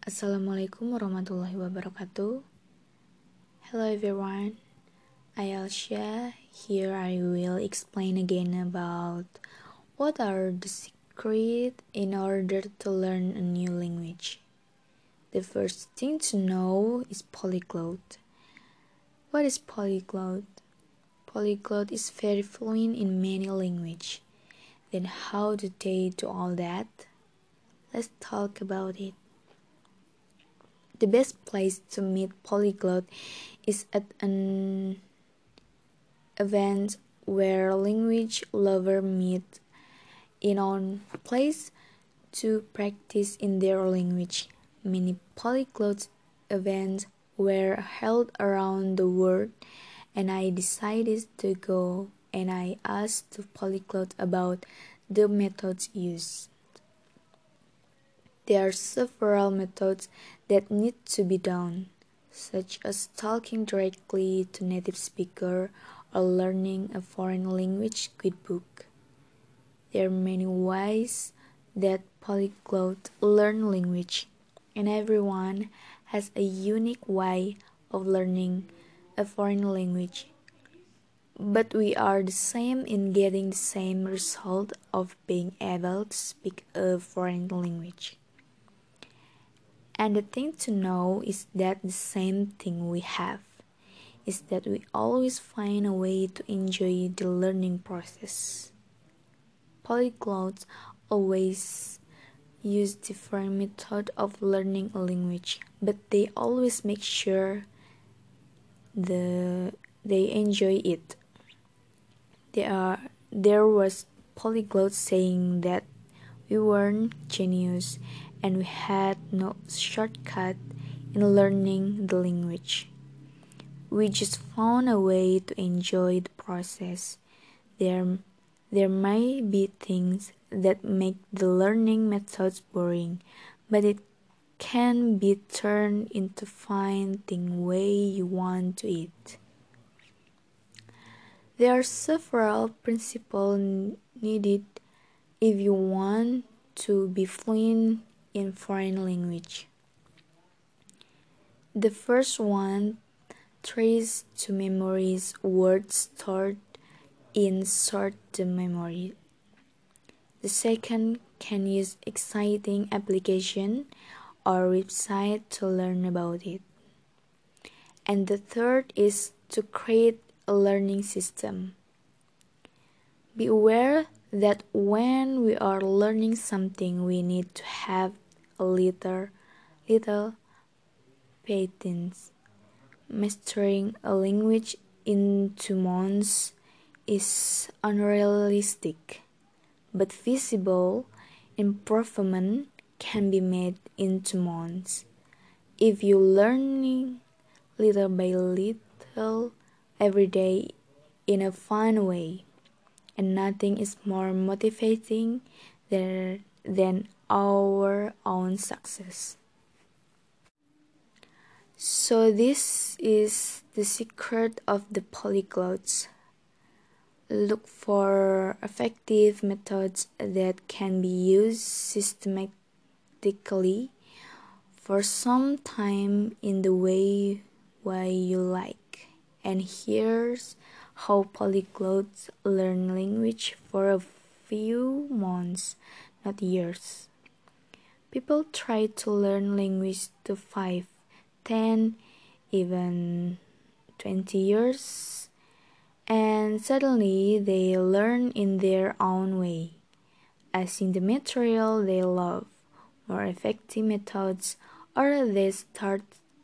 Assalamualaikum warahmatullahi wabarakatuh. Hello everyone, I Alsha. Here I will explain again about what are the secret in order to learn a new language. The first thing to know is polyglot. What is polyglot? Polyglot is very fluent in many language. Then how do they do all that? Let's talk about it. The best place to meet polyglot is at an event where language lovers meet in one place to practice in their language. Many polyglot events were held around the world and I decided to go and I asked the polyglot about the methods used. There are several methods that need to be done, such as talking directly to native speaker or learning a foreign language with book. There are many ways that polyglot learn language, and everyone has a unique way of learning a foreign language. But we are the same in getting the same result of being able to speak a foreign language. And the thing to know is that the same thing we have is that we always find a way to enjoy the learning process. Polyglots always use different method of learning a language, but they always make sure the they enjoy it. There are there was polyglots saying that we weren't genius and we had no shortcut in learning the language. We just found a way to enjoy the process. There, there may be things that make the learning methods boring, but it can be turned into finding way you want to eat. There are several principles needed if you want to be fluent in foreign language. The first one tries to memorize words stored in short memory. The second can use exciting application or website to learn about it. And the third is to create a learning system. Be aware that when we are learning something, we need to have a little, little patience. Mastering a language in two months is unrealistic, but visible improvement can be made in two months. If you learning little by little every day in a fun way and nothing is more motivating than, than our own success. So, this is the secret of the polyglots. Look for effective methods that can be used systematically for some time in the way, way you like. And here's how polyglots learn language for a few months, not years. People try to learn language to 5, 10, even 20 years, and suddenly they learn in their own way, as in the material they love, more effective methods, or they start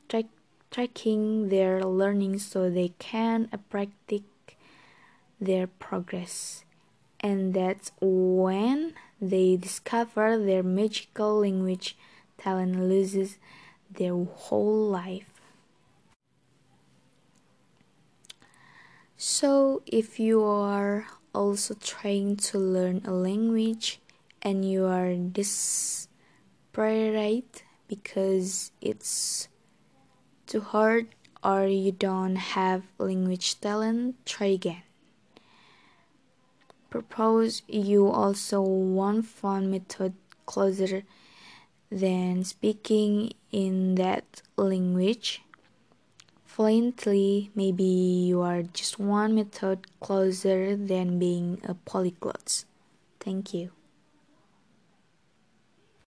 track tracking their learning so they can practice their progress. And that's when they discover their magical language talent loses their whole life. So, if you are also trying to learn a language and you are desperate because it's too hard or you don't have language talent, try again propose you also one fun method closer than speaking in that language fluently. Maybe you are just one method closer than being a polyglot. Thank you.